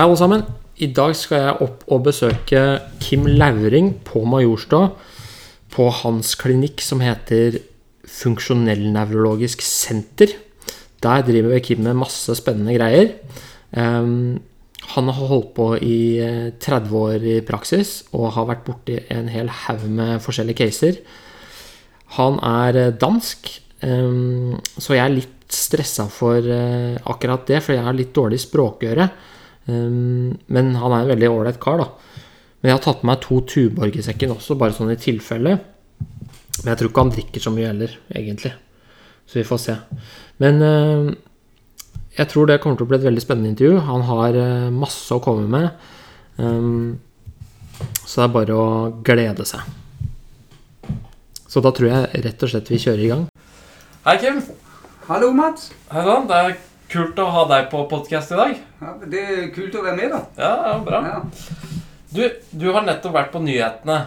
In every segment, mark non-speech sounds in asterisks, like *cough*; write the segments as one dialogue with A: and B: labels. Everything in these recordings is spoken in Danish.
A: Hei, alle sammen. I dag skal jeg opp og besøke Kim Lauring på Majorstua. På hans klinikk som heter Funksjonellnevrologisk senter. Der driver Kim med masse spennende greier. Um, han har holdt på i eh, 30 år i praksis og har vært borti en hel haug med forskjellige caser. Han er eh, dansk, um, så jeg er litt stressa for uh, akkurat det, for jeg har litt dårlig språkøre. Um, men han er en veldig ålreit kar, da. Men jeg har tatt med meg to Tuborg i sekken også, bare sånn i tilfelle. Men jeg tror ikke han drikker så mye heller, egentlig. Så vi får se. Men uh, jeg tror det kommer til å bli et veldig spennende intervju. Han har uh, masse å komme med. Um, så det er bare å glede seg. Så da tror jeg rett og slett vi kjører i gang. Hei, Kim.
B: Hallo, Mats.
A: Hei sann. Det er kult å ha deg på podkast i dag.
B: Ja, det er kult å være med, da.
A: Ja, ja bra. Ja. Du, du, har nettopp vært på nyhetene.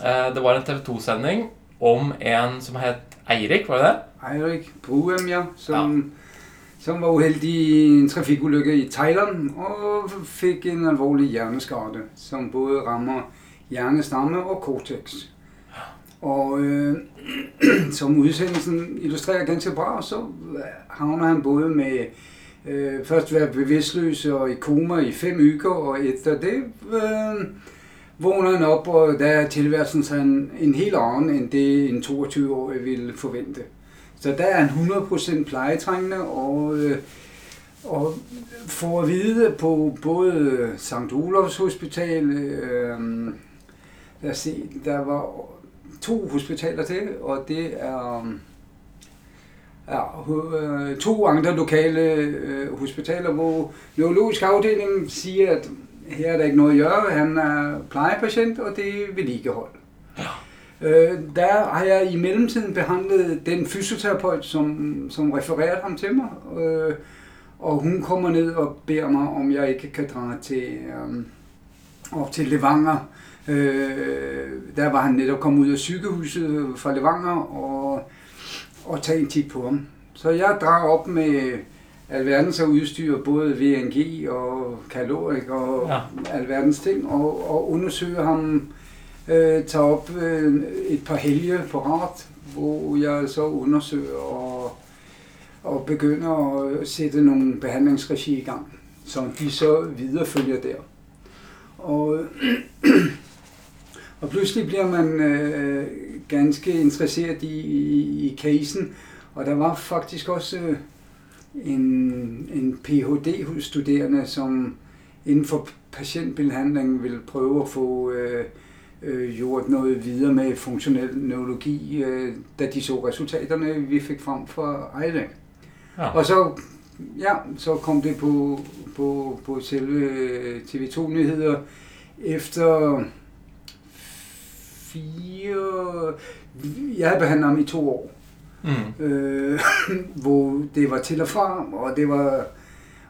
A: Eh, det var en TV 2-sending om en som het Eirik, var det det?
B: Eirik Bruem, ja. Som, ja. som var uheldig i en trafikkulykke i Thailand og fikk en alvorlig hjerneskade som både rammer hjernestamme og cortex. Og øh, *clears throat* som udsendelsen illustrerer ganske bra, så havner han både med øh, først være bevidstløs og i koma i fem uger, og efter det øh, vågner han op, og der er tilværelsen sådan en helt anden, end det en 22-årig ville forvente. Så der er han 100% plejetrængende, og, øh, og får at vide på både St. Olofs Hospital, øh, lad os se, der var to hospitaler til, og det er ja, øh, to andre lokale øh, hospitaler, hvor neurologisk afdeling siger, at her er der ikke noget at gøre, han er plejepatient, og det er vedligehold. Ja. Øh, der har jeg i mellemtiden behandlet den fysioterapeut, som, som refererede ham til mig, øh, og hun kommer ned og beder mig, om jeg ikke kan drage til, øh, op til Levanger, Øh, der var han netop kommet ud af sygehuset fra Levanger og, og tage en tit på ham. Så jeg drager op med alverdens af udstyr, både VNG og kalorik og ja. alverdens ting, og, og undersøger ham, øh, tager op øh, et par helge på rart, hvor jeg så undersøger og, og begynder at sætte nogle behandlingsregi i gang, som de så viderefølger der. Og *clears throat* Og pludselig bliver man øh, ganske interesseret i, i, i casen, og der var faktisk også øh, en, en Ph.D.-studerende, som inden for patientbehandling ville prøve at få øh, øh, gjort noget videre med funktionel neurologi, øh, da de så resultaterne, vi fik frem fra Ejle. Ja. Og så, ja, så kom det på, på, på selve TV2-nyheder efter fire... Jeg havde behandlet ham i to år. Mm. Øh, *laughs* hvor det var til og fra, og det var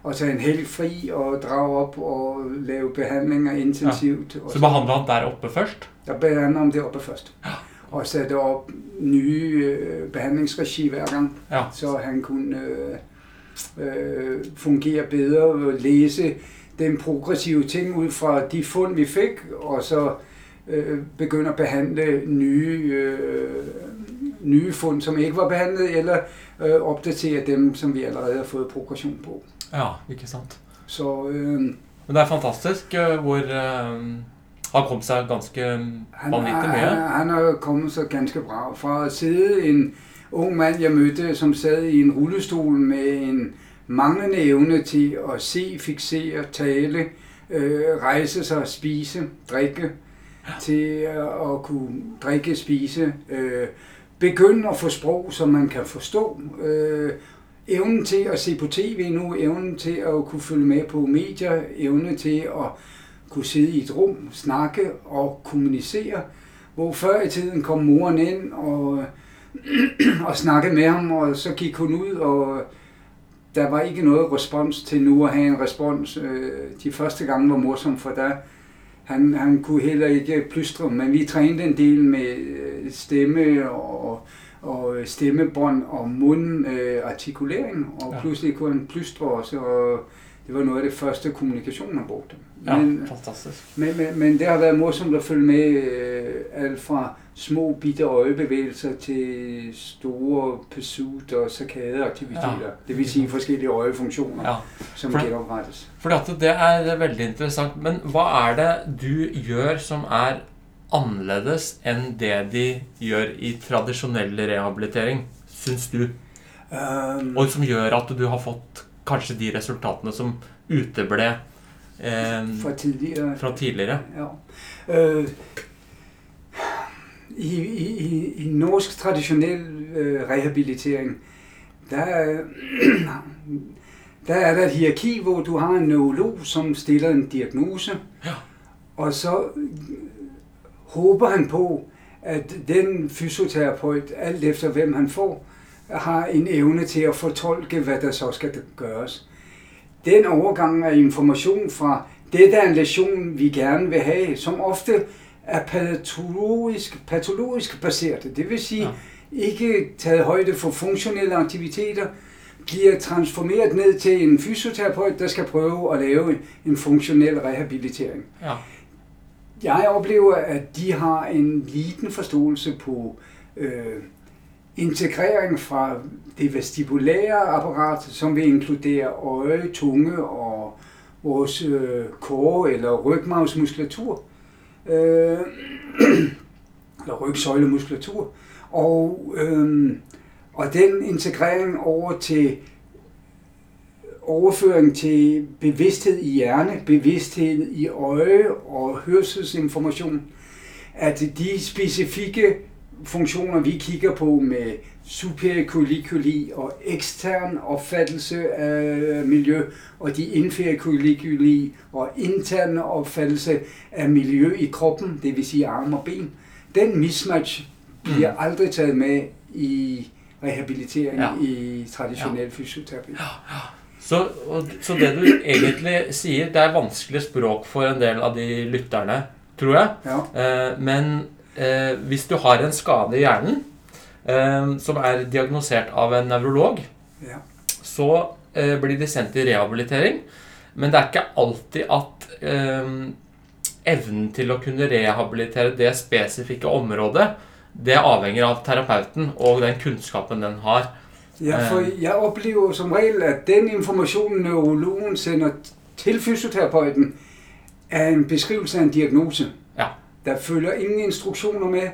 B: at tage en helg fri og drage op og lave behandlinger intensivt. Ja.
A: Så behandler han der oppe først?
B: Jeg behandler ham deroppe først. Ja. Og satte op nye øh, behandlingsregi hver gang, ja. så han kunne øh, øh, fungere bedre og læse den progressive ting ud fra de fund, vi fik, og så øh, begynde at behandle nye, øh, nye fund, som ikke var behandlet, eller øh, opdatere dem, som vi allerede har fået progression på.
A: Ja, ikke sant.
B: Så, øh,
A: Men det er fantastisk, øh, hvor øh, har kommet sig ganske vanvittigt med.
B: Han, han har kommet sig ganske bra. Fra at sidde en ung mand, jeg mødte, som sad i en rullestol med en manglende evne til at se, fixere, tale, øh, rejse sig, spise, drikke, til at kunne drikke, spise, øh, begynde at få sprog, som man kan forstå, øh, evnen til at se på tv nu, evnen til at kunne følge med på medier, evne til at kunne sidde i et rum, snakke og kommunicere, hvor før i tiden kom moren ind og, *clears throat* og snakkede med ham, og så gik hun ud, og der var ikke noget respons til nu at have en respons. Øh, de første gange var morsomt, for der han, han kunne heller ikke plystre, men vi trænede en del med øh, stemme og, og stemmebånd og mundartikulering, øh, og ja. pludselig kunne han plystre os, og det var noget af det første kommunikation, han brugte.
A: Ja,
B: Men,
A: fantastisk.
B: men, men, men det har været morsomt at følge med øh, alt fra små bitte øjebevægelser til store pursuit og saccade-aktiviteter.
A: Ja.
B: Det vil sige forskellige øjefunktioner,
A: Ja.
B: som
A: For-
B: genoprettes.
A: Fordi at det er veldig interessant. Men hva er det du gjør som er annerledes enn det de gjør i tradisjonell rehabilitering, syns du?
B: Um,
A: Og som gjør at du har fått kanskje de resultatene som uteble eh,
B: fra tidligere
A: fra tidligere?
B: Ja. Øh, i, i, i, I norsk traditionel øh, rehabilitering, der, er- *clears throat* der er der et hierarki, hvor du har en neurolog, som stiller en diagnose,
A: Ja.
B: og så håber han på, at den fysioterapeut, alt efter hvem han får, har en evne til at fortolke, hvad der så skal gøres. Den overgang af information fra det, der er en lesion, vi gerne vil have, som ofte er patologisk, patologisk baseret. Det vil sige,
A: Ja.
B: ikke taget højde for funktionelle aktiviteter, bliver transformeret ned til en fysioterapeut, der skal prøve at lave en, en funktionel rehabilitering.
A: Ja.
B: Jeg oplever, at de har en liten forståelse på øh, integrering fra det vestibulære apparat, som vil inkludere øje, tunge og vores øh, kåre eller rygmavsmuskulatur, øh, *clears throat* eller rygsøjlemuskulatur, og, øh, og den integrering over til overføring til bevidsthed i hjerne, bevidsthed i øje og hørselsinformation, at de specifikke funktioner, vi kigger på med superikulikuli og ekstern opfattelse af miljø, og de infericuliculi og interne opfattelse af miljø i kroppen, det vil sige arme og ben, den mismatch bliver
A: Mm.
B: aldrig taget med i rehabilitering
A: Ja.
B: i traditionel fysioterapi.
A: Så, og, så det du egentlig sier, det er vanskelig språk for en del av de lytterne, tror jeg.
B: Ja.
A: Eh, men eh, hvis du har en skade i hjernen eh, som er diagnosert av en nevrolog,
B: Ja.
A: så eh, blir de sendt i rehabilitering. Men det er ikke alltid at eh, evnen til å kunne rehabilitere det spesifikke området, det avhenger av terapeuten og den kunnskapen den har.
B: Ja, for
A: Øh.
B: jeg oplever som regel, at den information, neurologen sender til fysioterapeuten, er en beskrivelse af en diagnose. Der følger ingen instruktioner med.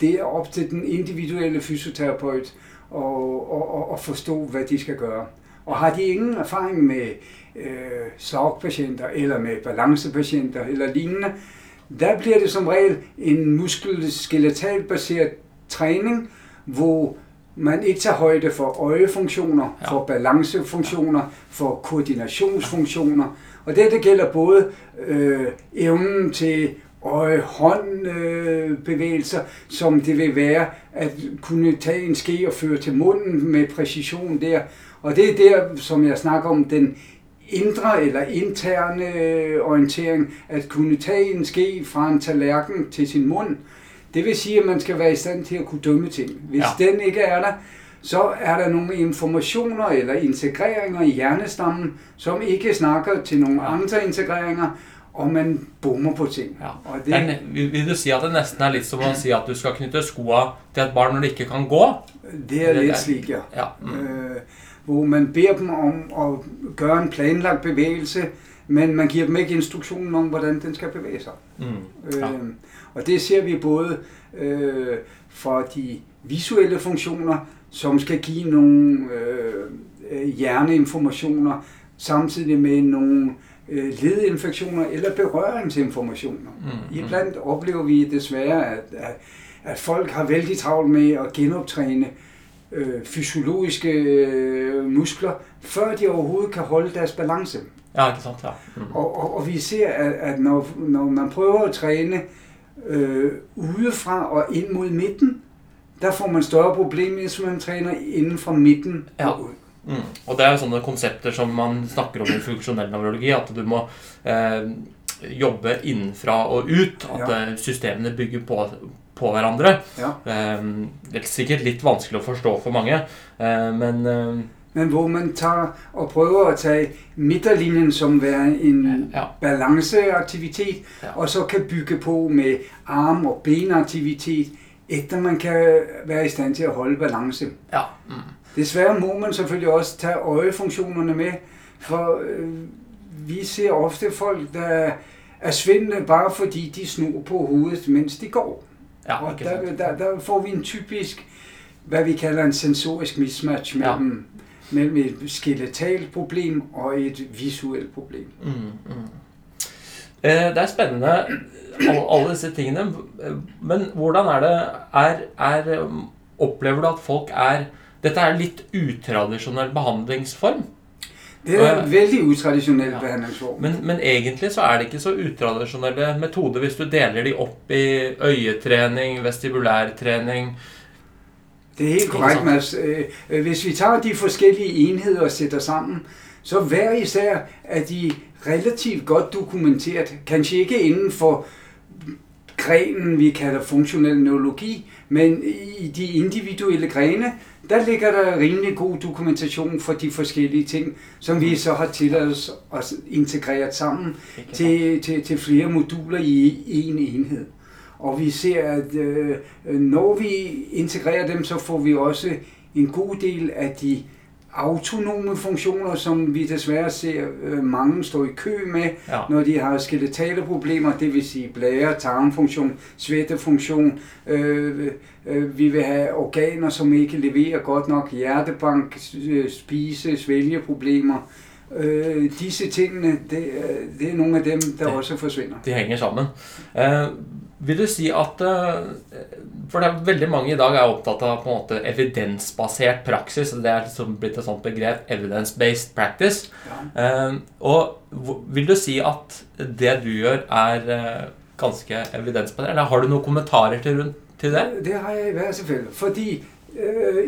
B: Det er op til den individuelle fysioterapeut at, at, at, forstå, hvad de skal gøre. Og har de ingen erfaring med øh, slagpatienter eller med balancepatienter eller lignende, der bliver det som regel en muskel-skeletal baseret træning, hvor man ikke tager højde for øjefunktioner,
A: ja.
B: for balancefunktioner, for koordinationsfunktioner. Og det, det gælder både øh, evnen til øje-hånd-bevægelser, øh, bevægelser, som det vil være at kunne tage en ske og føre til munden med præcision der. Og det er der, som jeg snakker om, den indre eller interne øh, orientering, at kunne tage en ske fra en tallerken til sin mund. Det vil sige, at man skal være i stand til at kunne dømme ting. Hvis
A: Ja.
B: den ikke er der, så er der nogle informationer eller integreringer i hjernestammen, som ikke snakker til nogle andre integreringer, og man bommer på ting.
A: Ja.
B: Og
A: Det er,
B: det,
A: ne- vil du si at det nesten er litt som å si at du skal knytte skoa til et barn når det ikke kan gå?
B: det er
A: er-
B: lidt slik, ja.
A: Ja. Mm.
B: øh, hvor man beder dem om at gøre en planlagt bevægelse, men man giver dem ikke instruktionen om, hvordan den skal bevæge sig.
A: Mm. Ja.
B: Øh, og det ser vi både øh, fra de visuelle funktioner, som skal give nogle øh, hjerneinformationer, samtidig med nogle ledinfektioner eller berøringsinformationer.
A: Mm.
B: Iblandt oplever vi desværre, at, at, at folk har vældig travlt med at genoptræne øh, fysiologiske øh, muskler, før de overhovedet kan holde deres balance.
A: Ja, ikke sant? Ja. Mm.
B: Og, og, og vi ser, at, at når, når man prøver at træne øh, udefra og ind mod midten, der får man større problemer, hvis man træner inden fra midten
A: Ja.
B: og ud.
A: Mm. Og det er sånne konsepter som man snakker om i funksjonell nevrologi, at du må eh, jobbe innenfra og ut. At
B: Ja.
A: eh, systemene bygger på, på hverandre.
B: Ja.
A: Eh, det er sikkert litt vanskelig å forstå for mange, eh, men eh,
B: men hvor man tager og prøver at tage midterlinjen som være en
A: Ja.
B: balanceaktivitet,
A: Ja.
B: og så kan bygge på med arm- og benaktivitet, efter man kan være i stand til at holde balance.
A: Ja. Mm.
B: Desværre må man selvfølgelig også tage øjefunktionerne med, for øh, vi ser ofte folk, der er svindende bare fordi de snur på hovedet, mens de går.
A: Ja,
B: Og der, der, der får vi en typisk, hvad vi kalder en sensorisk mismatch
A: Ja.
B: mellem, mellem et skeletalt problem og et visuelt problem.
A: Mm, mm. Eh, Det er spennende, alle, alle disse tingene. Eh, Men hvordan er det er, er, Opplever du at folk er Dette er litt utradisjonell behandlingsform.
B: Det er en vældig utraditionel
A: Ja.
B: behandlingsform.
A: Men, men egentlig så er det ikke så utradisjonelle metoder hvis du deler de opp i øyetrening, vestibulærtrening
B: Det er helt korrekt? Mads. Øh, øh, Hvis vi tager de forskellige enheder og sætter sammen, så hver især er de relativt godt dokumenteret. Kanskje ikke inden for grenen, vi kalder funktionel neurologi, men i de individuelle grene, der ligger der rimelig god dokumentation for de forskellige ting, som vi så har tilladt os at integrere sammen til, til, til flere moduler i en enhed. Og vi ser, at øh, når vi integrerer dem, så får vi også en god del af de autonome funktioner, som vi desværre ser øh, mange stå i kø med,
A: Ja.
B: når de har skeletale problemer, det vil sige blære, tarmfunktion, svættefunktion. Øh, øh, vi vil have organer, som ikke leverer godt nok, hjertebank, øh, spise, svælgeproblemer. Øh, disse tingene, det, er- det er nogle af dem, der
A: Det-
B: også forsvinder.
A: De henger sammen. Eh, vil du si at eh, For det er veldig mange i dag er opptatt av på en måte evidensbasert praksis. Det er liksom blitt et sånt begrep. Evidence-based practice.
B: Ja.
A: Eh, og vil du si at det du gjør, er eh, ganske evidensbasert? Eller har du noen kommentarer til, til det?
B: Det har jeg hvert fald, fordi øh,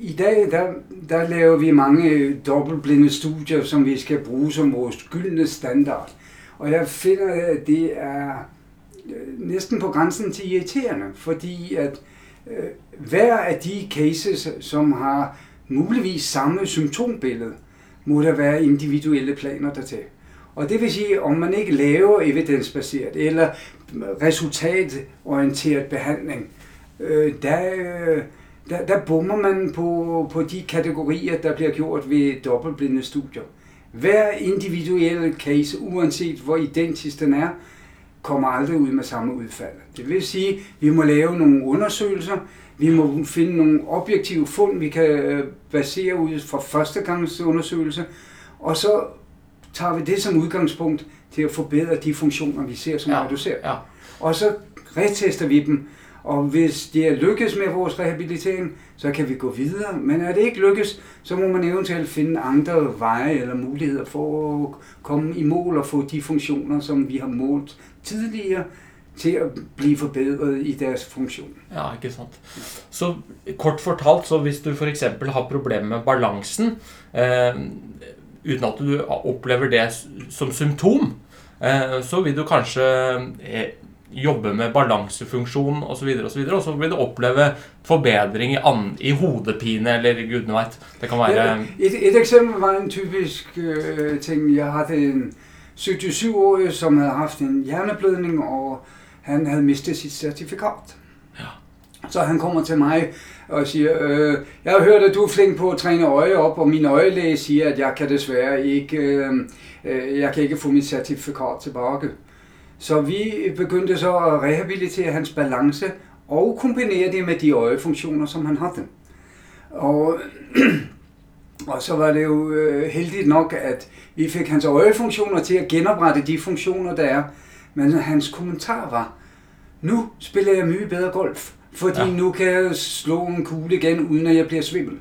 B: i dag der, der laver vi mange dobbeltblinde studier, som vi skal bruge som vores gyldne standard. Og jeg finder, at det er Øh, næsten på grænsen til irriterende, fordi at øh, hver af de cases, som har muligvis samme symptombillede, må der være individuelle planer dertil. Og det vil sige, om man ikke laver evidensbaseret eller resultatorienteret behandling, øh, der, øh, der, der bommer man på, på de kategorier, der bliver gjort ved dobbeltblinde studier. Hver individuel case, uanset hvor identisk den er, kommer aldrig ud med samme udfald. Det vil sige, at vi må lave nogle undersøgelser, vi må finde nogle objektive fund, vi kan øh, basere ud fra førstegangsundersøgelse, og så tager vi det som udgangspunkt til at forbedre de funktioner, vi ser som
A: Ja.
B: reduceret.
A: Ja.
B: Og så retester vi dem, og hvis det er lykkes med vores rehabilitering, så kan vi gå videre. Men er det ikke lykkes, så må man eventuelt finde andre veje eller muligheder for at komme i mål og få de funktioner, som vi har målt tidligere, til at blive forbedret i deres funktion.
A: Ja, ikke sant. Så kort fortalt, så hvis du f.eks. har problemer med balansen, øh, uten at du opplever det som symptom, eh, så vil du kanskje eh, jobbe med balansefunksjon osv., og, så videre, og så vil du oppleve forbedring i, i hodepine eller gudene veit. Det kan være
B: et, et eksempel var en typisk øh, ting. Jeg havde en 77-årig, som havde haft en hjerneblødning, og han havde mistet sit certifikat.
A: Ja.
B: Så han kommer til mig og siger, øh, jeg har hørt, at du er flink på at træne øje op, og min øjelæge siger, at jeg kan desværre ikke, øh, øh, jeg kan ikke få mit certifikat tilbage. Så vi begyndte så at rehabilitere hans balance og kombinere det med de øjefunktioner, som han havde. Og, *clears throat* og så var det jo øh, heldigt nok, at vi fik hans øjefunktioner til at genoprette de funktioner, der er. Men hans kommentar var, nu spiller jeg mye bedre golf, fordi
A: Ja.
B: ja. nu kan jeg slå en kugle igen, uden at jeg bliver svimmel.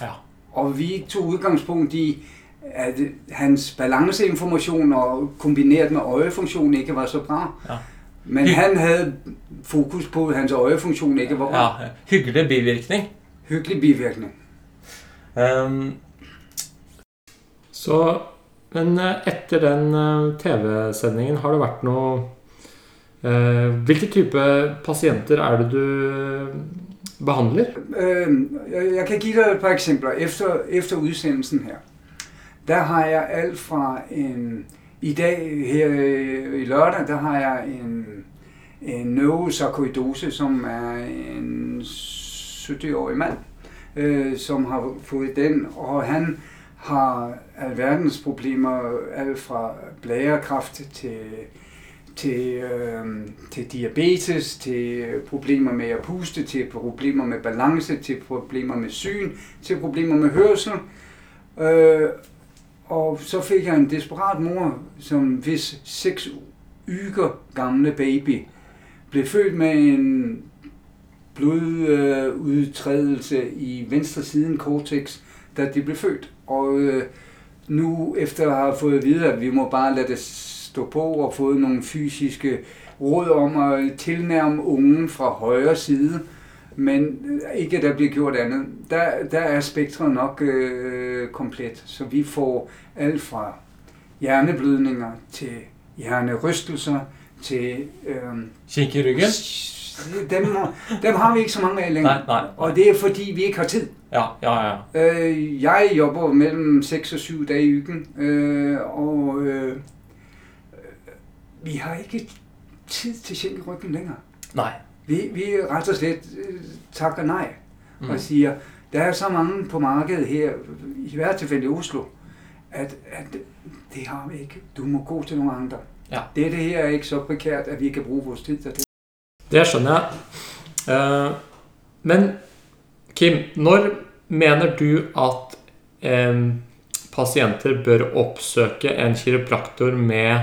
A: Ja.
B: Og vi tog udgangspunkt i, at hans balanceinformation og kombineret med øjefunktion ikke var så bra.
A: Ja.
B: Men han havde fokus på, at hans øjefunktion ikke var bra.
A: ja, hyggelig bivirkning.
B: Hyggelig bivirkning.
A: Um, så, men eh, etter den eh, TV-sendingen, har det vært noe eh, Hvilke type pasienter er det du behandler?
B: Jeg, jeg kan give dig et par eksempler. Efter, efter udsendelsen her, der har jeg alt fra en... I dag, her øh, i lørdag, der har jeg en, en neurosarkoidose, som er en 70-årig mand, øh, som har fået den, og han har alverdens problemer, alt fra blærekræft til, til, øh, til diabetes, til problemer med at puste, til problemer med balance, til problemer med syn, til problemer med hørsel. Øh, og så fik jeg en desperat mor, som hvis seks yger gamle baby blev født med en blodudtrædelse i venstre siden cortex, da de blev født. Og øh, nu efter at have fået at vide, at vi må bare lade det stå på og fået nogle fysiske råd om at tilnærme ungen fra højre side, men ikke at der bliver gjort andet. Der, der er spektret nok øh, komplet, så vi får alt fra hjerneblødninger til hjernerystelser til... Øh,
A: Kink i ryggen?
B: dem, dem har vi ikke så mange af længere.
A: Nej, nej, nej.
B: Og det er fordi, vi ikke har tid.
A: Ja, ja, ja.
B: Øh, jeg jobber mellem 6 og 7 dage i ugen, øh, og øh, vi har ikke tid til sjæl i ryggen længere.
A: Nej.
B: Vi, vi ret og slet øh, takker nej
A: Mm.
B: og siger, der er så mange på markedet her, i hvert tilfælde i Oslo, at, at det har vi ikke. Du må gå til nogle andre.
A: Ja.
B: Det, det her er ikke så prekært, at vi kan bruge vores tid til det.
A: Det skjønner jeg. Eh, men Kim, når mener du at eh, pasienter bør oppsøke en kiropraktor med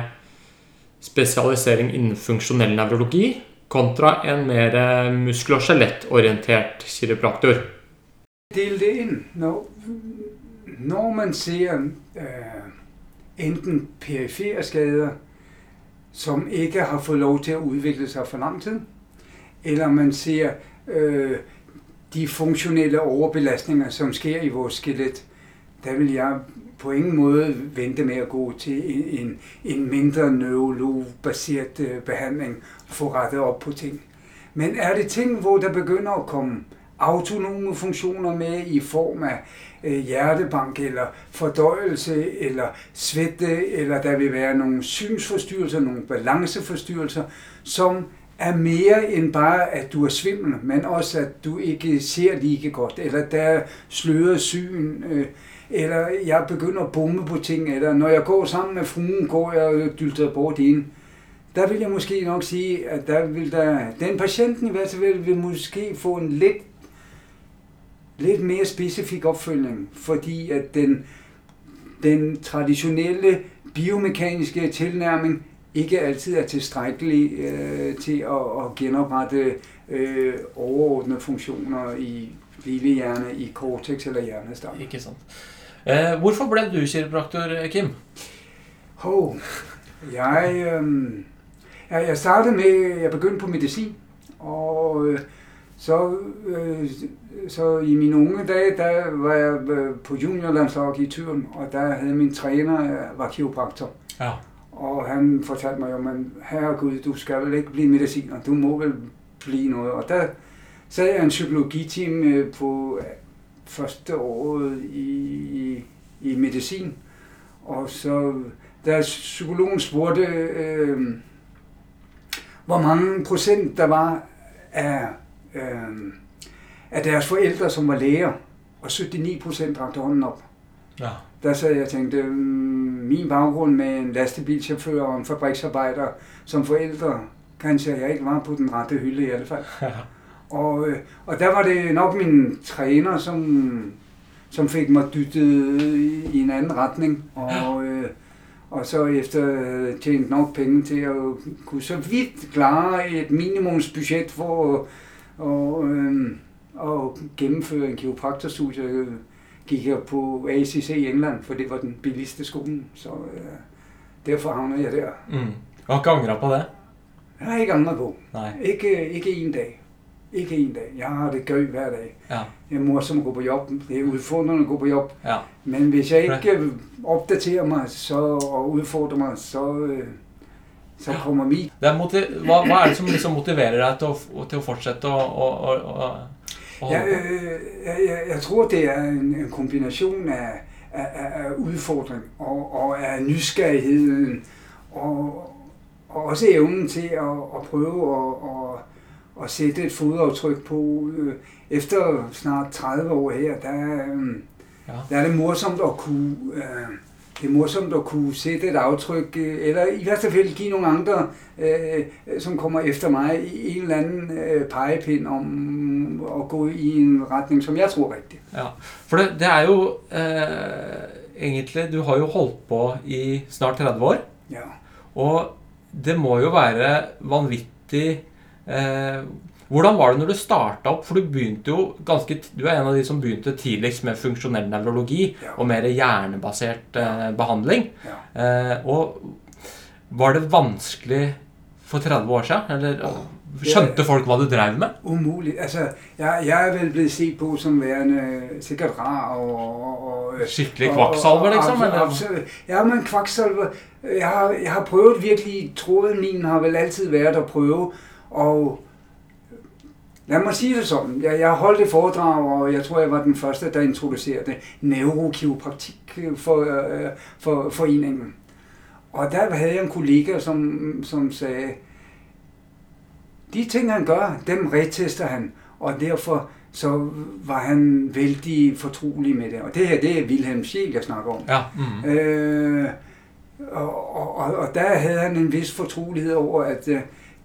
A: spesialisering innen funksjonell nevrologi kontra en mer eh, muskel- og skjelettorientert kiropraktor?
B: Del det inn. Når, når man ser øh, enten perifere skader, som ikke har fått lov til å utvikle seg for lang tid, eller man ser øh, de funksjonelle overbelastninger, som sker i vårt skelett, da vil jeg på ingen måde vente med at gå til en, en, en mindre neurologbaseret behandling, få rettet op på ting. Men er det ting, hvor der begynder at komme autonome funktioner med i form af øh, hjertebank eller fordøjelse eller svette, eller der vil være nogle synsforstyrrelser, nogle balanceforstyrrelser, som er mere end bare, at du er svimmel, men også, at du ikke ser lige godt, eller der er sløret syn, øh, eller jeg begynder at bombe på ting, eller når jeg går sammen med fruen, går jeg og dylter bort ind. Der vil jeg måske nok sige, at der vil der, den patienten i hvert fald vil måske få en lidt, lidt mere specifik opfølgning, fordi at den, den traditionelle biomekaniske tilnærming ikke altid er tilstrækkelig øh, til at, at genoprette øh, overordnede funktioner i lille hjerne, i cortex eller hjernestam.
A: Ikke sant. Eh, hvorfor ble du kiropraktor, Kim?
B: Hov, jeg, øh, jeg, jeg startede med, jeg begyndte på medicin, og øh, så, øh, så i mine unge dage, der var jeg øh, på juniorlandslaget i Tyren, og der havde min træner, øh, var kiropraktor.
A: Ja.
B: Og han fortalte mig jo, men herregud, du skal vel ikke blive mediciner, du må vel blive noget. Og der sad jeg en psykologiteam øh, på første året i, i, i medicin. Og så, da psykologen spurgte, øh, hvor mange procent der var af, øh, af deres forældre, som var læger, og 79 procent rakte hånden op.
A: Ja.
B: Der sad jeg og tænkte, mm, min baggrund med en lastebilchauffør og en fabriksarbejder som forældre, kanskje jeg ikke var på den rette hylde i hvert fald. *laughs* Og, øh, og der var det nok min træner, som, som fik mig dyttet i en anden retning. Og, øh, og så efter øh, tjent nok penge til at kunne så vidt klare et minimumsbudget for at, og, øh, at gennemføre en kiropraktorstudie, øh, gik jeg på ACC i England, for det var den billigste skole. Så øh, derfor havnede jeg der.
A: Mm. Ikke angra på det?
B: Jeg har ikke angret på.
A: Nei.
B: Ikke, ikke en dag. Ikke en dag. Jeg har det gøy hver dag.
A: Ja.
B: Jeg er morsom at gå på jobb. Det er udfordrende at gå på jobb.
A: ja.
B: Men hvis jeg ikke opdaterer mig så, og udfordrer mig, så, øh, så kommer mit.
A: Det er motiv hva, hva er det som liksom motiverer deg til å, til fortsette å, å, å, å å
B: Jeg, øh, jeg, jeg, tror, det er en, en kombinasjon av, av, af, af udfordring og, og af nysgerrigheden og, og også evnen til at, at prøve at, at, at sætte et fodaftryk på. Øh, Efter snart 30 år her, der, øh,
A: Ja.
B: der er det morsomt at kunne øh, det er morsomt at kunne sætte et aftryk, øh, eller i værste fald give nogle andre, øh, som kommer efter mig, i en eller anden øh, pegepind om at gå i en retning, som jeg tror rigtigt.
A: Ja, for det, det er jo eh, egentlig Du har jo holdt på i snart 30 år.
B: Ja.
A: Og det må jo være vanvittig eh, Hvordan var det når du starta opp? For du begynte jo ganske Du er en av de som begynte tidligst med funksjonell nevrologi
B: Ja.
A: og mer hjernebasert eh, behandling.
B: ja.
A: Eh, og var det vanskelig for 30 år siden? Eller skjønte folk hva du drev med?
B: Umuligt. Altså, jeg, jeg er vel blevet set på som værende sikkert rar og... og, og
A: Skikkelig kvakksalver, liksom? Eller?
B: absolut. Ja, men kvakksalver... Jeg har, jeg har prøvet virkelig... Tråden min har vel altid været at prøve, og... Lad mig sige det sådan. Jeg, jeg holdt et foredrag, og jeg tror, jeg var den første, der introducerede neurokiropraktik for, øh, for foreningen. Og der havde jeg en kollega, som, som sagde, de ting, han gør, dem retester han, og derfor så var han vældig fortrolig med det. Og det her, det er Wilhelm Scheel, jeg snakker om.
A: Ja. Mm.
B: Øh, og, og, og, og der havde han en vis fortrolighed over, at øh,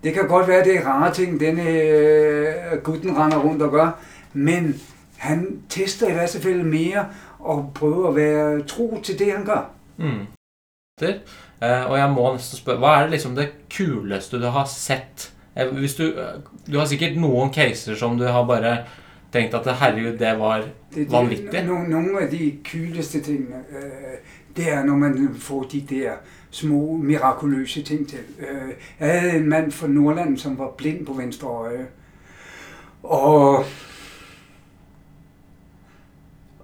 B: det kan godt være, det er rare ting, denne øh, gutten render rundt og gør, men han tester i hvert fald mere og prøver at være tro til det, han gør.
A: Mm. Eh, og jeg må nesten spørre Hva er det liksom det kuleste du har sett? Eh, Hvis du, du har sikkert noen caser som du har bare tenkt at herregud, det var
B: Det,
A: Vanvittigt.
B: det, no, nogle af de kyleste ting, øh, det er, når man får de der små, mirakuløse ting til. Øh, jeg havde en mand fra Nordland, som var blind på venstre øje. Og,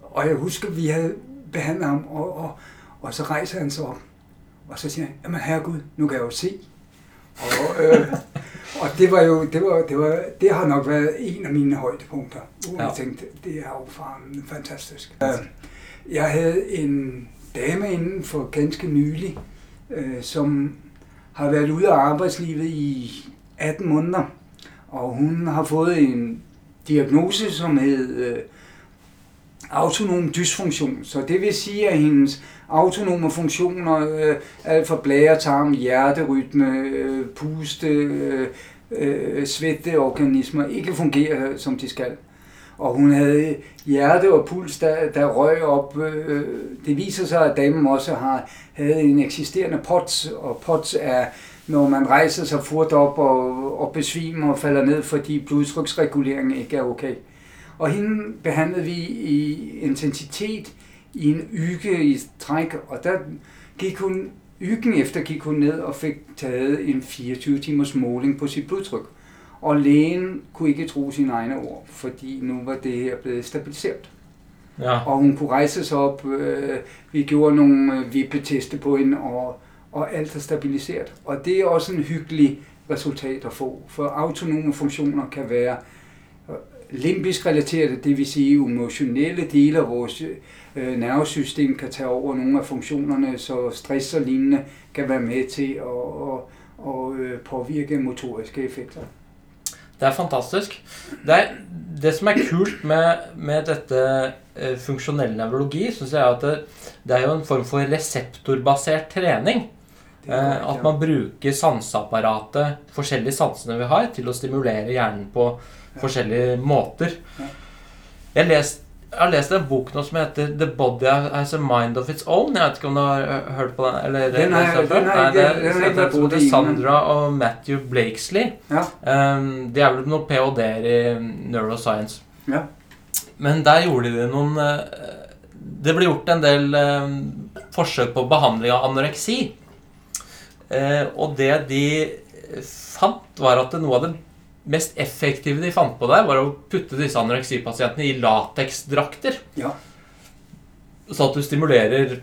B: og jeg husker, vi havde behandlet ham, og, og, og så rejser han sig op. Og så siger han, jamen herregud, nu kan jeg jo se. Og, øh, *laughs* og det var jo, det, var, det, var, det har nok været en af mine højdepunkter. Hvor
A: Ja.
B: jeg tænkte, det er jo faren fantastisk. Øh, Jeg havde en dame inden for ganske nylig, øh, som har været ude af arbejdslivet i 18 måneder. Og hun har fået en diagnose, som hed øh, autonom dysfunktion. Så det vil sige, at hendes autonome funktioner, øh, alt fra blære, tarm, hjerterytme, øh, puste, øh, øh, svetteorganismer, ikke fungerer, som de skal. Og hun havde hjerte og puls, der, der røg op. Øh, det viser sig, at damen også har havde en eksisterende POTS, og POTS er, når man rejser sig fort op og, og besvimer og falder ned, fordi blodtryksreguleringen ikke er okay. Og hende behandlede vi i intensitet i en uge i træk, og der gik hun, ugen efter gik hun ned og fik taget en 24 timers måling på sit blodtryk. Og lægen kunne ikke tro sine egne ord, fordi nu var det her blevet stabiliseret.
A: Ja.
B: Og hun kunne rejse sig op. Øh, vi gjorde nogle øh, vippeteste på hende, og, og alt er stabiliseret. Og det er også en hyggelig resultat at få. For autonome funktioner kan være øh, limbisk relaterede, det vil sige emotionelle dele af vores øh, nervesystem kan tage over nogle af funktionerne, så stress og lignende kan være med til at, at, at, øh, påvirke motoriske effekter.
A: Det er fantastisk. Det, er, det som er kult med, med dette eh, funksjonell nevrologi, syns jeg er at det, det er jo en form for reseptorbasert trening. Eh, at man bruker sanseapparatet, forskjellige sansene vi har, til å stimulere hjernen på forskjellige måter. Jeg, lest, jeg har lest en bok nå som heter 'The Body Has a Mind of Its Own'. Jeg vet ikke om du har eh, hørt på den? Eller,
B: Den
A: før?
B: den jeg
A: Nei, det,
B: den
A: det
B: i,
A: er Sandra og Matthew Blakesley.
B: Ja.
A: Um, de er vel noen ph.d.-er i neuroscience.
B: Ja.
A: Men der gjorde de noen eh, Det ble gjort en del eh, forsøk på behandling av anoreksi. Eh, og det de fant, var at noe av det mest effektive de fant på der, var å putte disse anoreksipasientene i lateksdrakter.
B: Ja.
A: Så at du stimulerer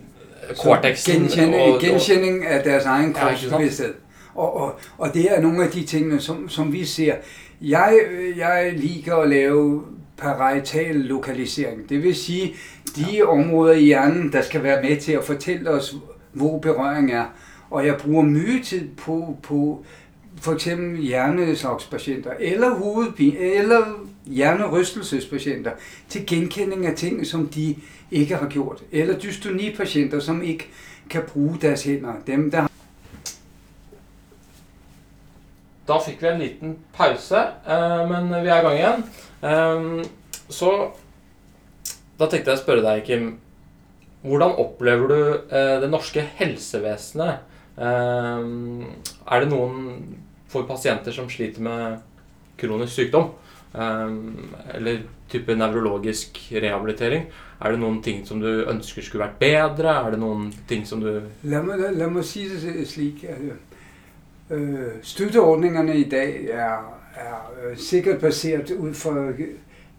A: cortexen
B: Genkending, genkending af deres egen
A: Ja, ikke sant?
B: kropsbevidsthed. Og, og, og det er nogle af de tingene, som, som vi ser. Jeg, jeg liker at lave parietal lokalisering. Det vil sige, de områder i hjernen, der skal være med til at fortælle os, hvor berøring er. Og jeg bruger mye tid på, på for eksempel hjerneslagspatienter, eller hovedpine, eller hjernerystelsespatienter, til genkending af ting, som de ikke har gjort. Eller dystonipatienter, som ikke kan bruge deres hænder. Dem, der
A: Da fikk vi en liten pause, eh, men vi er i gang igjen. Eh, så da tenkte jeg å spørre deg, Kim. Hvordan opplever du eh, det norske helsevesenet? Eh, er det noen for pasienter som sliter med kronisk sykdom, ehm, eller type nevrologisk rehabilitering, er det noen ting som du ønsker skulle vært bedre? Er det noen ting som du
B: La meg, la meg si det slik. Øh, støtteordningene i dag er, er øh, sikkert basert ut fra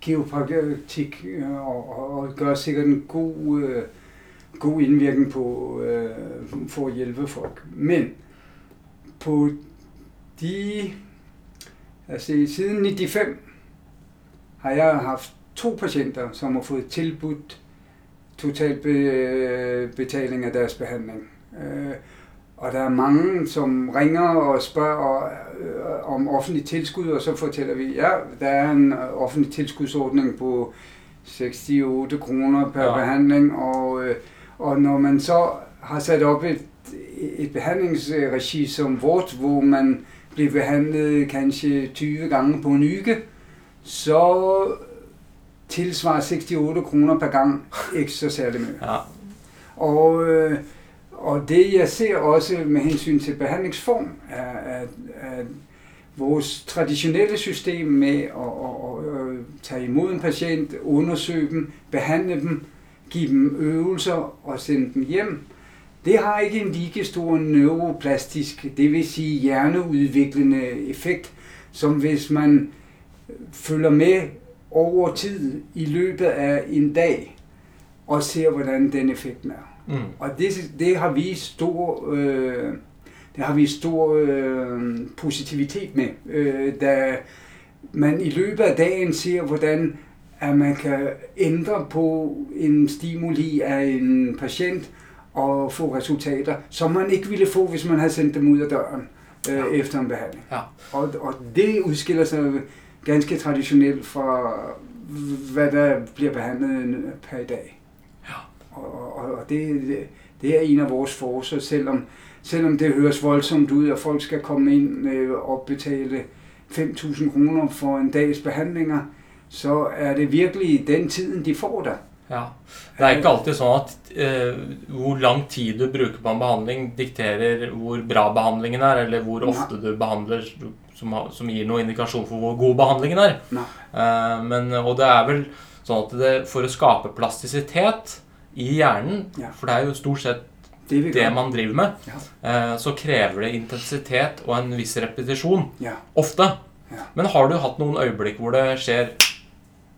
B: geopraktikk øh, og, og gør sikkert en god, øh, god innvirkning på øh, for å hjelpe folk. Men på de, altså siden 95 har jeg haft to patienter, som har fået tilbudt total betaling af deres behandling. Øh, og der er mange, som ringer og spørger øh, om offentlig tilskud, og så fortæller vi, ja, der er en offentlig tilskudsordning på 68 kroner per ja. behandling, og, øh, og når man så har sat op et, et behandlingsregi som vort, hvor man bliver behandlet kanskje 20 gange på en uge, så tilsvarer 68 kroner per gang ikke så særlig meget. Ja. Og øh, og det jeg ser også med hensyn til behandlingsform, er at, at vores traditionelle system med at, at, at, at tage imod en patient, undersøge dem, behandle dem, give dem øvelser og sende dem hjem, det har ikke en lige stor neuroplastisk, det vil sige hjerneudviklende effekt, som hvis man følger med over tid i løbet af en dag og ser, hvordan den effekt er. Mm. Og det, det har vi stor, øh, det har vi stor øh, positivitet med, øh, da man i løbet af dagen ser, hvordan at man kan ændre på en stimuli af en patient og få resultater, som man ikke ville få, hvis man havde sendt dem ud af døren øh, ja. efter en behandling. Ja. Og, og det udskiller sig ganske traditionelt fra, hvad der bliver behandlet per dag. Og, og, og det, det er en af vores forser, selvom, selvom det høres voldsomt ud, at folk skal komme ind øh, og betale 5.000 kroner for en dags behandlinger, så er det virkelig den tiden, de får der.
A: Ja. Det er ikke alltid sånn at eh, hvor lang tid du bruker på en behandling, dikterer hvor bra behandlingen er, eller hvor ofte du behandler som, som gir noen indikasjon for hvor god behandlingen er. Eh, men, og det er vel sånn at det, for å skape plastisitet i hjernen, ja. for det er jo stort sett det, det man driver med, ja. Eh, så krever det intensitet og en viss repetisjon. Ja. Ofte. Men har du hatt noen øyeblikk hvor det skjer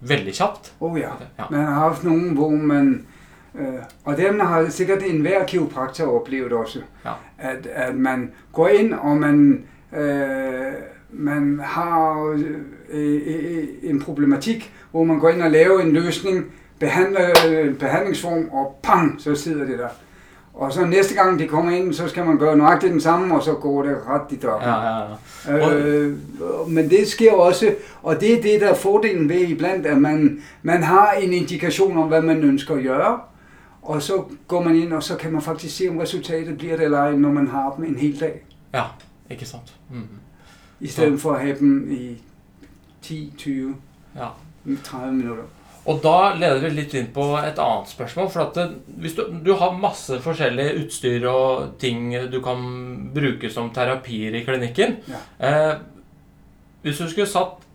A: veldig kjapt?
B: Oh ja. Man har hatt noen hvor man Uh, og dem har sikkert enhver kiropraktor opplevd også. Ja. At, at man går inn og man, uh, man har uh, en problematikk hvor man går inn og laver en løsning behandler øh, behandlingsform, og pang, så sidder det der. Og så næste gang de kommer ind, så skal man gøre nøjagtigt den samme, og så går det ret i døren. Ja, ja, ja. Øh, men det sker også, og det er det, der er fordelen ved iblandt, at man, man har en indikation om, hvad man ønsker at gøre, og så går man ind, og så kan man faktisk se, om resultatet bliver det eller ej, når man har dem en hel dag.
A: Ja, ikke sant. Mm.
B: I stedet for at have dem i 10, 20, ja. 30 minutter.
A: Og da leder vi litt inn på et annet spørsmål. For det, du, du, har masse forskjellig utstyr og ting du kan bruke som terapier i klinikken ja. eh, Hvis du skulle satt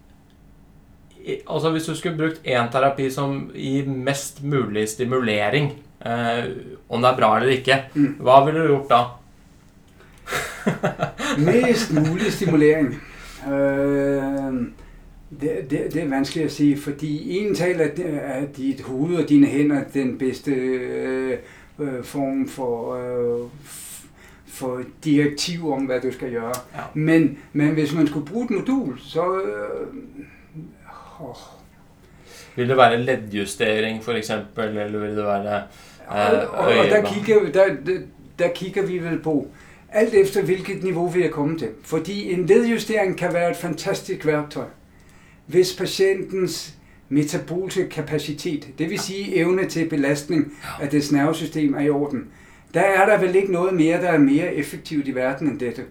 A: Altså hvis du skulle brukt én terapi som gir mest mulig stimulering, eh, om det er bra eller ikke, mm. hva ville du gjort da? *laughs*
B: mest mulig stimulering. Uh, det, det, det er vanskeligt at sige, fordi en tal er, at dit hoved og dine hænder den bedste øh, øh, form for, øh, for direktiv om, hvad du skal gøre. Ja. Men, men hvis man skulle bruge et modul, så... Øh,
A: Vil det være leddjustering, f.eks., eller vil det være
B: og, og, og der, kigger, der, der, der kigger vi vel på alt efter hvilket niveau vi er kommet til. Fordi en ledjustering kan være et fantastisk værktøj, hvis patientens metabolske kapacitet, det vil sige evne til belastning af det nervesystem er i orden. Der er der vel ikke noget mere, der er mere effektivt i verden end dette.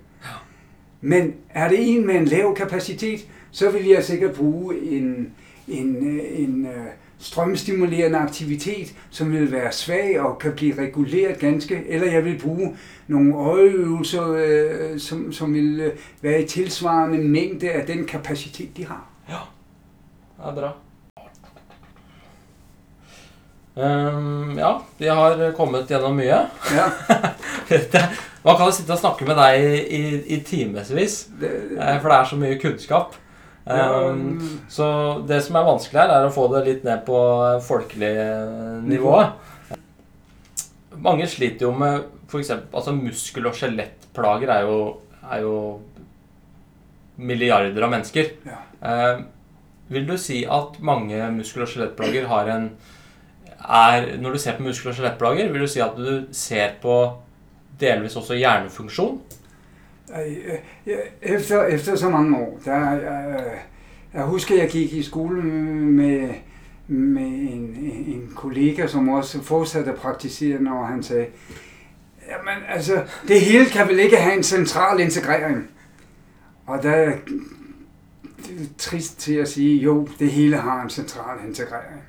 B: Men er det en med en lav kapacitet, så vil jeg sikkert bruge en, en, øh, en, øh, strømstimulerende aktivitet, som vil være svag og kan blive reguleret ganske, eller jeg vil bruge nogle øjeøvelser, øh, som, som vil være i tilsvarende mængde af den kapacitet, de har.
A: Ja, ja bra. Um, ja, vi har kommet gjennom mye. Ja. *laughs* Man kan jo sitte og snakke med deg i, i, i timevis, eh, for det er så mye kunnskap. Um, så det som er vanskelig her, er å få det litt ned på folkelig nivå. Mange sliter jo med f.eks. Altså muskel- og skjelettplager er jo, er jo milliarder av mennesker. Ja. Uh, vil du si at mange muskel- og skjelettplager har en er, Når du ser på muskel- og skjelettplager, vil du si at du ser på delvis også hjernefunksjon?
B: Efter, efter så mange år, der, jeg, jeg husker, jeg gik i skole med, med en, en kollega, som også fortsatte at praktisere, når han sagde, jamen altså, det hele kan vel ikke have en central integrering. Og der er trist til at sige, jo, det hele har en central integrering.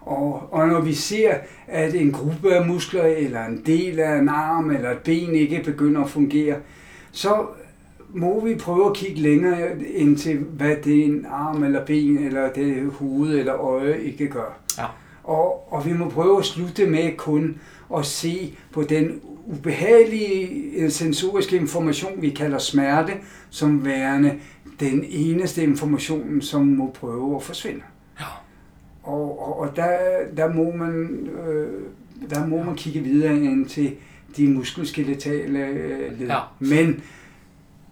B: Og, og når vi ser, at en gruppe af muskler, eller en del af en arm, eller et ben ikke begynder at fungere, så må vi prøve at kigge længere ind til, hvad det en arm eller ben, eller det hoved eller øje ikke gør. Ja. Og, og vi må prøve at slutte med kun at se på den ubehagelige sensoriske information, vi kalder smerte, som værende den eneste information, som må prøve at forsvinde. Ja. Og, og, og der, der, må man, øh, der må man kigge videre ind til de muskelskeletale øh, led. Ja. Men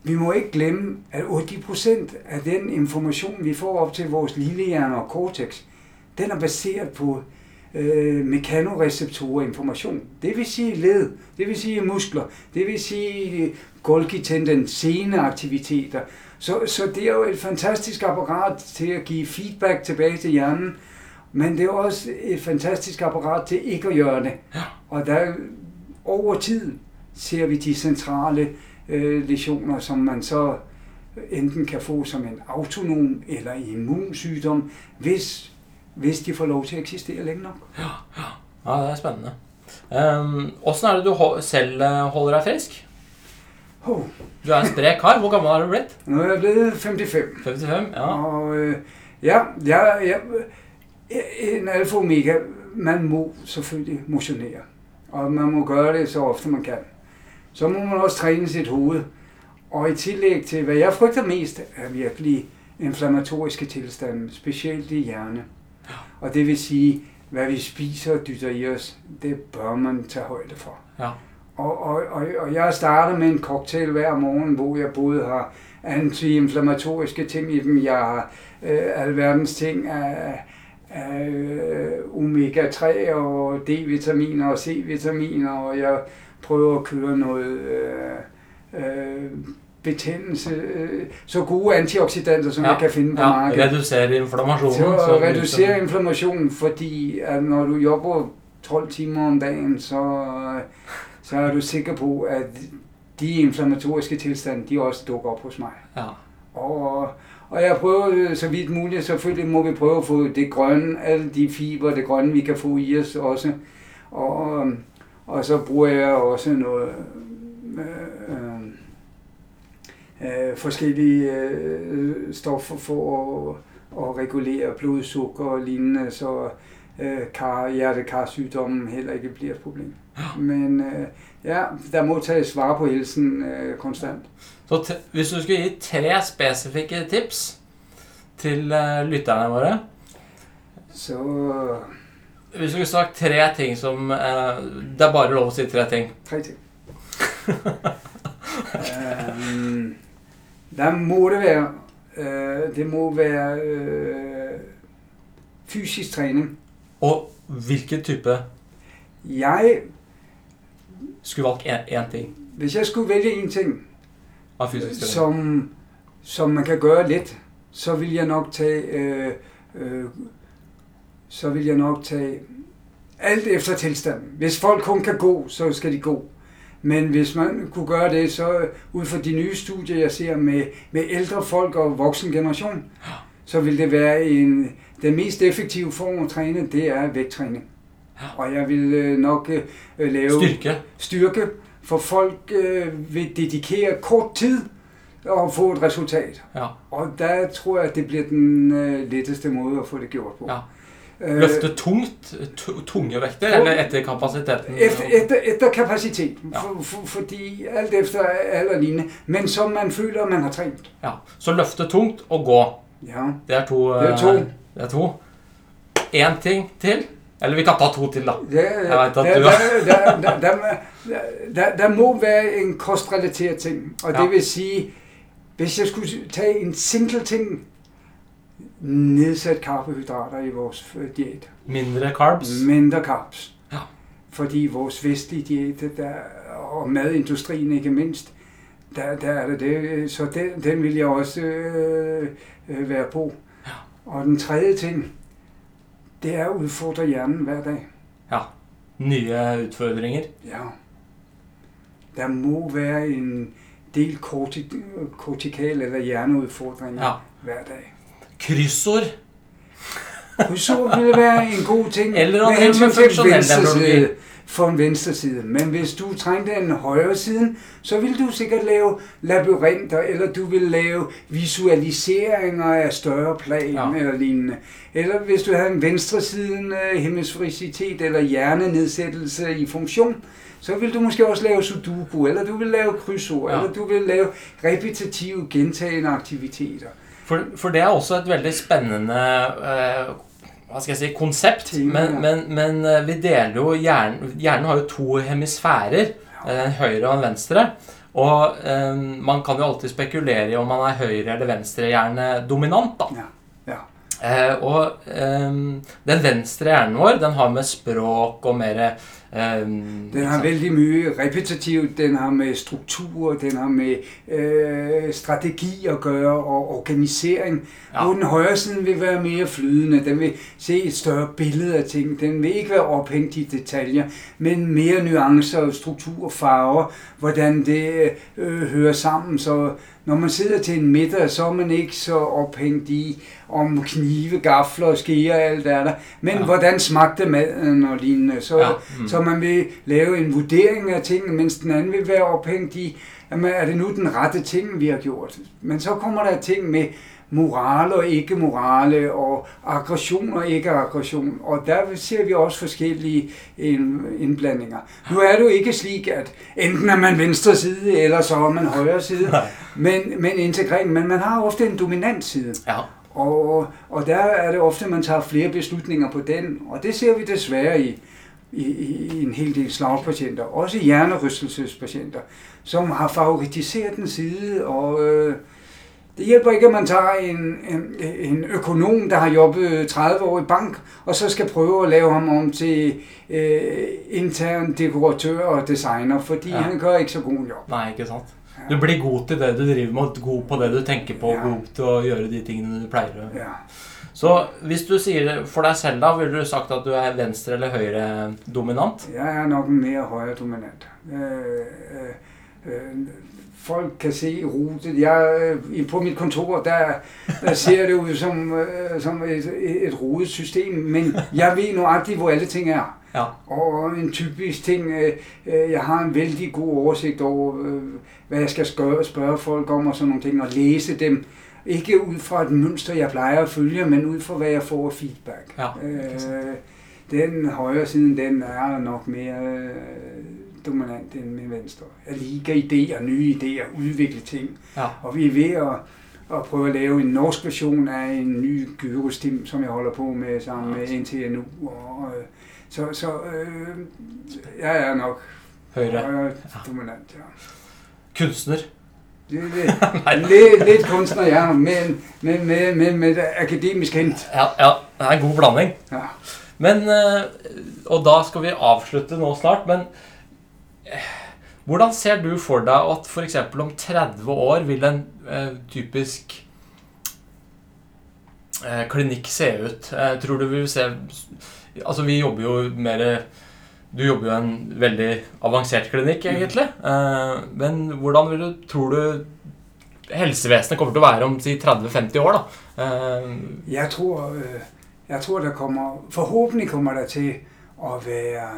B: vi må ikke glemme, at 80% af den information, vi får op til vores lillehjerne og cortex, den er baseret på øh, mekanoreceptorer information. Det vil sige led, det vil sige muskler, det vil sige Golgi-tendens, seneaktiviteter. Så, så det er jo et fantastisk apparat til at give feedback tilbage til hjernen, men det er også et fantastisk apparat til ikke at gøre det. Og der over tid ser vi de centrale øh, lesioner, som man så enten kan få som en autonom eller immunsygdom, hvis, hvis de får lov til at eksistere længe nok.
A: Ja, ja. ja det er spændende. Um, hvordan er det, du selv øh, holder dig frisk? Oh. Du er en sprek kar. Hvor gammel er du blevet?
B: Nu er jeg blevet 55.
A: 55, ja.
B: Og øh, ja, jeg, jeg, en alfa omega, man må selvfølgelig motionere. Og man må gøre det så ofte man kan så må man også træne sit hoved. Og i tillæg til, hvad jeg frygter mest, er virkelig inflammatoriske tilstande, specielt i hjerne. Og det vil sige, hvad vi spiser og dytter i os, det bør man tage højde for. Ja. Og, og, og, og jeg starter med en cocktail hver morgen, hvor jeg både har antiinflammatoriske ting i dem, jeg har øh, alverdens ting af, af øh, omega-3 og D-vitaminer og C-vitaminer, og jeg prøver at køre noget øh, øh, betændelse, øh, så gode antioxidanter, som ja, jeg kan finde på ja, markedet.
A: reducere inflammationen.
B: Så, så reducere inflammationen, fordi at når du jobber 12 timer om dagen, så, så er du sikker på, at de inflammatoriske tilstande, de også dukker op hos mig. Ja. Og, og jeg prøver så vidt muligt, selvfølgelig må vi prøve at få det grønne, alle de fiber, det grønne, vi kan få i os også. Og, og så bruger jeg også noget øh, øh, forskellige øh, stoffer for at, at regulere blodsukker og lignende, så øh, kar, hjertekarsygdommen heller ikke bliver et problem. *gasps* Men øh, ja, der må tages vare på helsen øh, konstant.
A: Så hvis du skulle give tre specifikke tips til uh, lytterne våre,
B: så
A: hvis du skulle sagt tre ting som eh, Det er bare lov å si tre ting.
B: Tre ting. um, *laughs* der må det være uh, Det må være uh, fysisk træning.
A: Og hvilken type
B: Jeg,
A: skulle valgt en, en ting
B: hvis jeg skulle vælge en ting,
A: av fysisk trening?
B: som, som man kan gøre let, så vil jeg nok tage, øh, øh, så vil jeg nok tage alt efter tilstanden. Hvis folk kun kan gå, så skal de gå. Men hvis man kunne gøre det, så ud fra de nye studier, jeg ser med, med ældre folk og voksen generation, så vil det være en, den mest effektive form at træne, det er vægttræning. Og jeg vil øh, nok øh, lave
A: Styrke.
B: styrke, for folk øh, vil dedikere kort tid og få et resultat.
A: Ja.
B: Og der tror jeg, at det bliver den øh, letteste måde at få det gjort på.
A: Ja.
B: Øh,
A: Løfte tungt, tu- tunge vekter, eller etter kapasiteten?
B: efter, efter, efter kapacitet,
A: Ja.
B: for, for, fordi alt efter alder lignende, men som man føler, man har trænet.
A: Ja. Så løfte tungt og gå.
B: Ja.
A: Det er to.
B: Det er to.
A: eh, Det er to. En ting til. Eller vi kan ta to til, da. Jeg vet
B: der,
A: at du-
B: der, der, der, der, der, der må være en kostrelateret ting, og
A: Ja.
B: det vil sige, hvis jeg skulle tage en single ting, nedsat karbohydrater i vores øh, diæt.
A: Mindre carbs.
B: Mindre carbs.
A: Ja.
B: Fordi vores vestlige diæt, der, og madindustrien ikke mindst, der, der er det det. Så den, den vil jeg også øh, øh, være på.
A: Ja.
B: Og den tredje ting, det er at udfordre hjernen hver dag.
A: Ja. Nye utfordringer.
B: Ja. Der må være en del korti- kortikal eller hjerneudfordringer
A: Ja.
B: hver dag.
A: Kryssord.
B: Krydsord ville være en god ting
A: Eller
B: med
A: en
B: hensyn til
A: funktionel
B: for en venstre side. Men hvis du trængte en højre side, så vil du sikkert lave labyrinter, eller du vil lave visualiseringer af større plan
A: Ja.
B: eller lignende. Eller hvis du havde en venstre side hemisfericitet eller hjernenedsættelse i funktion, så vil du måske også lave sudoku, eller du vil lave krydsord,
A: ja.
B: eller du vil lave repetitive, gentagende aktiviteter.
A: For, for det er også et veldig spennende eh, hva skal jeg si, konsept. Men, men, men eh, vi deler jo hjernen Hjernen har jo to hemisfærer. eh, En høyre og en venstre. Og eh, man kan jo alltid spekulere i om man er høyre- eller venstrehjernedominant. da.
B: Ja. Ja.
A: Eh, og eh, den venstre hjernen vår den har med språk og mer eh,
B: Den har vældig mye repetitivt, den har med struktur, den har med øh, strategi at gøre og organisering.
A: Ja.
B: Hvor den højre side vil være mere flydende, den vil se et større billede af ting. Den vil ikke være ophængt i detaljer, men mere nuancer, struktur, farver, hvordan det øh, hører sammen. Så når man sidder til en middag, så er man ikke så ophængt i om knive, gafler og skeer og alt er der. Men
A: Ja.
B: hvordan smagte maden og lignende. Så,
A: Ja, mm.
B: mm. Man vil lave en vurdering af tingene, mens den anden vil være ophængt i, jamen, er det nu den rette ting, vi har gjort. Men så kommer der ting med moral og ikke morale, og aggression og ikke aggression. Og der ser vi også forskellige ind- indblandinger. Nu er det jo ikke slik, at enten er man venstre side, eller så er man højre side.
A: Nej.
B: Men, men integrering, men man har ofte en dominant side.
A: Ja.
B: Og, og der er det ofte, man tager flere beslutninger på den, og det ser vi desværre i, i, i en hel del slagpatienter, også hjernerystelsespatienter, som har favoritiseret den side, og øh, det hjælper ikke, at man tager en, en, en økonom, der har jobbet 30 år i bank, og så skal prøve at lave ham om til øh, intern dekoratør og designer, fordi
A: Ja.
B: ja. han gør ikke så god job.
A: Nei, ikke sant? Du blir god til det du driver med, god på det du tenker på,
B: Ja.
A: god til å gjøre de tingene du pleier å
B: Ja.
A: Så hvis du sier det for deg selv, da, ville du sagt at du er venstre- eller høyre-dominant?
B: Jeg er nok en mere højre dominant. Øh, øh, øh, folk kan se rutet. Jeg, øh, på mit kontor, der, der ser det ud som, som et, et rodet system, men jeg ved nøjagtigt, hvor alle ting er.
A: Ja.
B: Og en typisk ting, jeg har en vældig god oversigt over, hvad jeg skal spørge folk om og sådan nogle ting, og læse dem. Ikke ud fra et mønster, jeg plejer at følge, men ud fra, hvad jeg får af feedback.
A: Ja,
B: øh, den højre side, den er nok mere øh, dominant end min venstre. Jeg liker idéer, nye idéer, udvikle ting.
A: Ja.
B: Og vi er ved at, at prøve at lave en norsk version af en ny gyrostim, som jeg holder på med sammen med NTNU. Og, øh, så så øh, jeg er nok
A: Høyre.
B: højre dominant, ja.
A: Kunstner.
B: Det er lidt, lidt, *laughs* lidt kunstner, ja, med, med, med, med, et akademisk hint.
A: Ja, ja, det er en god blanding.
B: Ja.
A: Men, eh, Og da skal vi avslutte nå snart, men eh, hvordan ser du for deg at f.eks. om 30 år vil en eh, typisk klinikk se ut? Tror du vi vil se Altså, vi jobber jo mer Du jobber jo i en veldig avansert klinikk, egentlig. Eh, men hvordan vil du, tror du helsevesenet kommer til å være om si 30-50 år? da? Eh,
B: Jeg tror, øh, jeg tror, der kommer, forhåbentlig kommer der til at være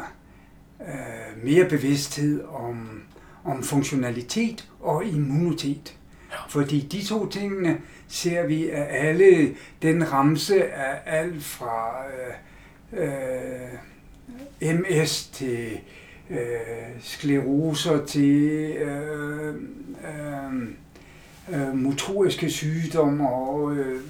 B: mere bevidsthed om, om funktionalitet og immunitet. Fordi de to tingene ser vi af alle, den ramse af alt fra øh, øh, MS til øh, skleroser til øh, øh, øh, motoriske sygdomme og øh,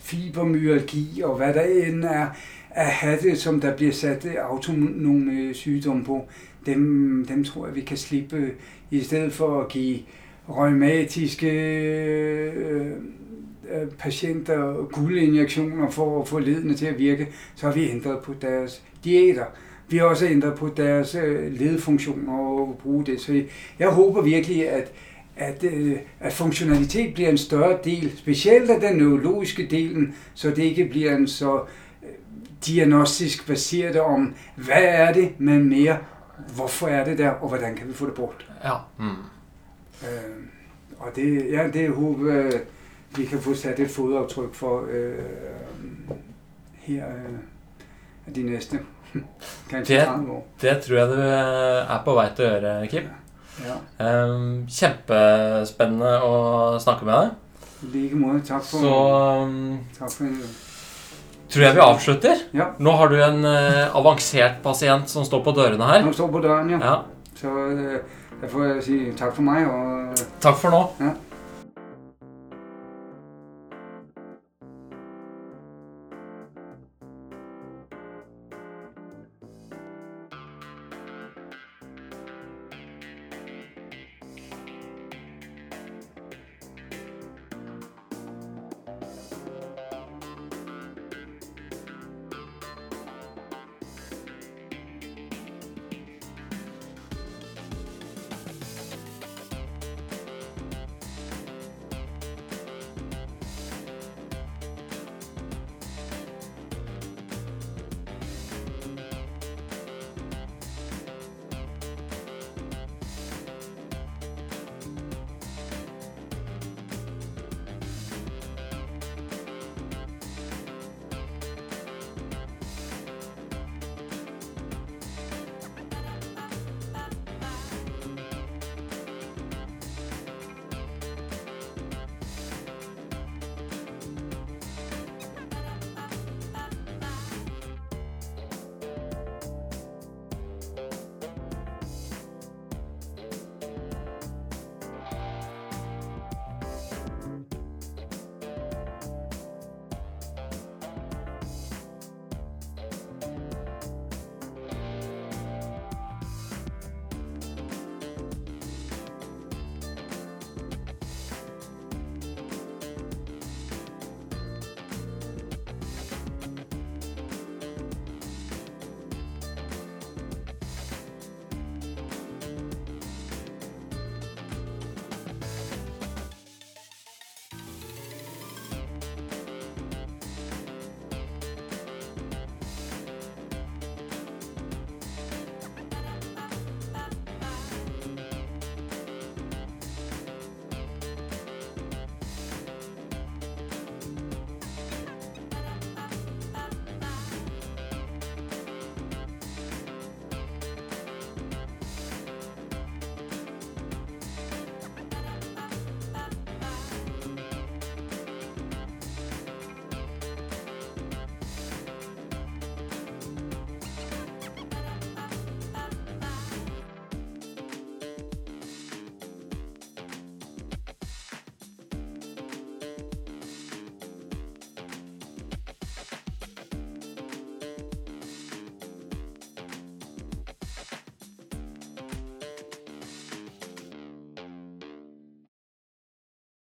B: fibermyalgi og hvad der end er af hatte, som der bliver sat øh, autonome sygdomme på, dem, dem tror jeg, vi kan slippe i stedet for at give rheumatiske øh, patienter guldinjektioner for at få ledene til at virke, så har vi ændret på deres diæter. Vi har også ændret på deres øh, ledfunktioner og bruge det. Så jeg håber virkelig, at, at, øh, at funktionalitet bliver en større del, specielt af den neurologiske delen, så det ikke bliver en så øh, diagnostisk baseret om, hvad er det, men mere, hvorfor er det der, og hvordan kan vi få det bort.
A: ja. Mm.
B: Øh, og det, ja, det håber øh, vi kan få sat et fodaftryk for øh, her øh, de næste *laughs* kanskje
A: Det-
B: 30 år.
A: Det tror jeg du eh, er på vei til å gjøre, Kim.
B: Ja.
A: Um, kjempespennende å snakke med deg.
B: I like måde. Tak for,
A: Så um,
B: tak for
A: tror jeg vi avslutter.
B: Ja.
A: Nå har du en eh, avansert pasient som står på dørene her.
B: Han står på døren, ja.
A: Ja.
B: Så øh, der får jeg sige tak for mig, og
A: Takk for nå.
B: ja,